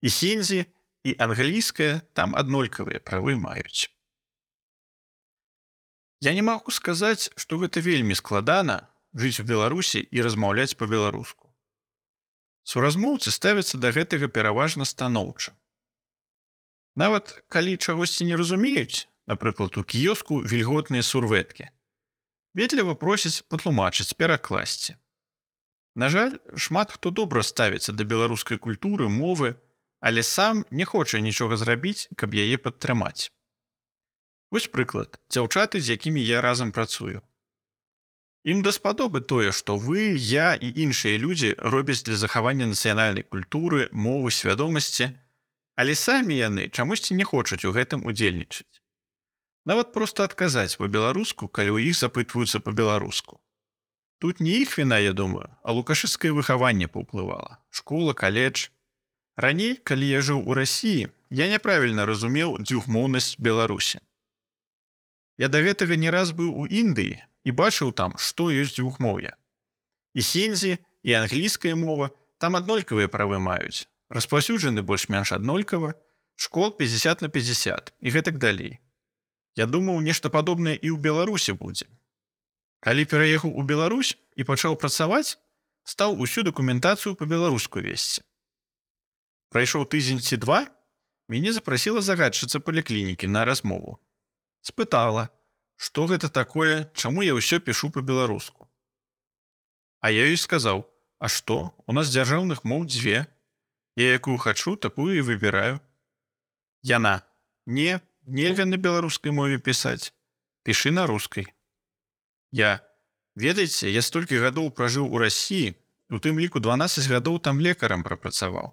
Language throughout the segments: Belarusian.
І хінзі і англійская там аднолькавыя правы маюць. Я не магу сказаць, што гэта вельмі складана жыць у Беларусі і размаўляць па-беларуску. Суразмоўцы ставяцца да гэтага пераважна станоўча. Нават калі чагосьці не разумеюць, напрыклад, у кіёску вільготныя сурветкі. Ветліва просяць патлумачыць перакласці. На жаль, шмат хто добра ставіцца да беларускай культуры, мовы, але сам не хоча нічога зрабіць, каб яе падтрымаць. Вось прыклад дзяўчаты, з якімі я разам працую. Ім даспадобы тое, што вы, я і іншыя людзі робяць для захавання нацыянальнай культуры, мовы свядомасці, але самі яны чамусьці не хочуць у гэтым удзельнічаць. Нават проста адказаць па-беларуску, калі ў іх запытваюцца па-беларуску. Тут не іх віна, я думаю, а лукашыцкае выхаванне паўплывала. школа, каледж. Раней, калі я жыў у рассіі, я няправільна разумеў дзвюхмоўнасць Беларусі. Я да гэтага не раз быў у Індыі і бачыў там, што ёсць дзвюхмоўя. І хінзі і англійская мова там аднолькавыя правы маюць, распаўсюджаны больш-менш аднолькава, школ 50 на 50 і гэтак далей. Я думаў, нешта падобнае і ў Беларусі будзе. Калі пераехаў у Беларусь і пачаў працаваць, стаў усю дакументацыю па-беларуску весці. Прайшоў тыдзень ці два, мяне запрасіла загадчыца паліклінікі на размову. Спытала, што гэта такое, чаму я ўсё пішу па-беларуску. А я ёй сказаў: « А што, у нас дзяржаўных моў дзве, Я якую хачу, такую і выбіраю. Яна не нельга на беларускай мове пісаць. Пішы на рускай. Я ведаеце, я столькі гадоў пражыў у рассіі, у тым ліку 12 гадоў там лекарам прапрацаваў.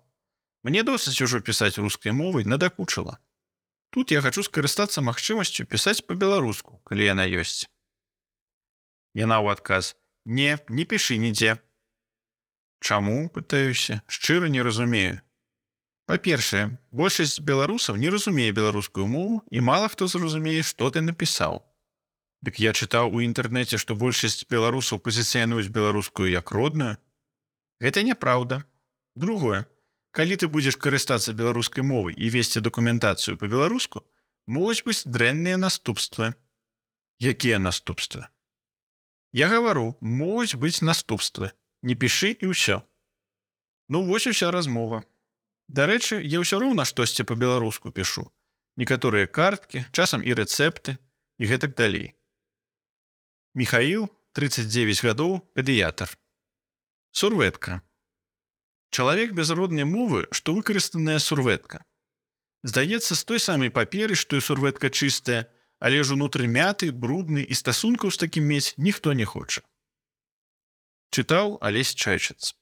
Мне досыць ужо пісаць рускай мовай надакучыла. Тут я хачу скарыстацца магчымасцю пісаць па-беларуску, калі яна ёсць. Яна ў адказ: « Не, не пішы нідзе, Чаму пытаюся, шчыра не разумею. Па-першае, большасць беларусаў не разумее беларускую мову і мала хто зразумее, што ты напісаў. Дык я чытаў у інтэрнэце, што большасць беларусаў пазіцыянуюць беларускую як родную. Гэта няпраўда. Другое, калі ты будзеш карыстацца беларускай мовай і весці дакументацыю па-беларуску, могуць быць дрэнныя наступствы. Якія наступствы? Я гавару, могуць быць наступствы не пішы і ўсё. Ну вось уся размова. Дарэчы, я ўсё роўна штосьці па-беларуску пішу. Некаторыя карткі, часам і рэцэпты і гэтак далей. Михаил 39 гадоў педыятр. Сурветка. Чалавек без роднай мовы, што выкарыстаная сурветка. Здаецца з той самай паперы, што і сурветка чыстая, але ж унутры мяты, брудны і стасункаў з такім мець ніхто не хоча чытаў алесь чайчыц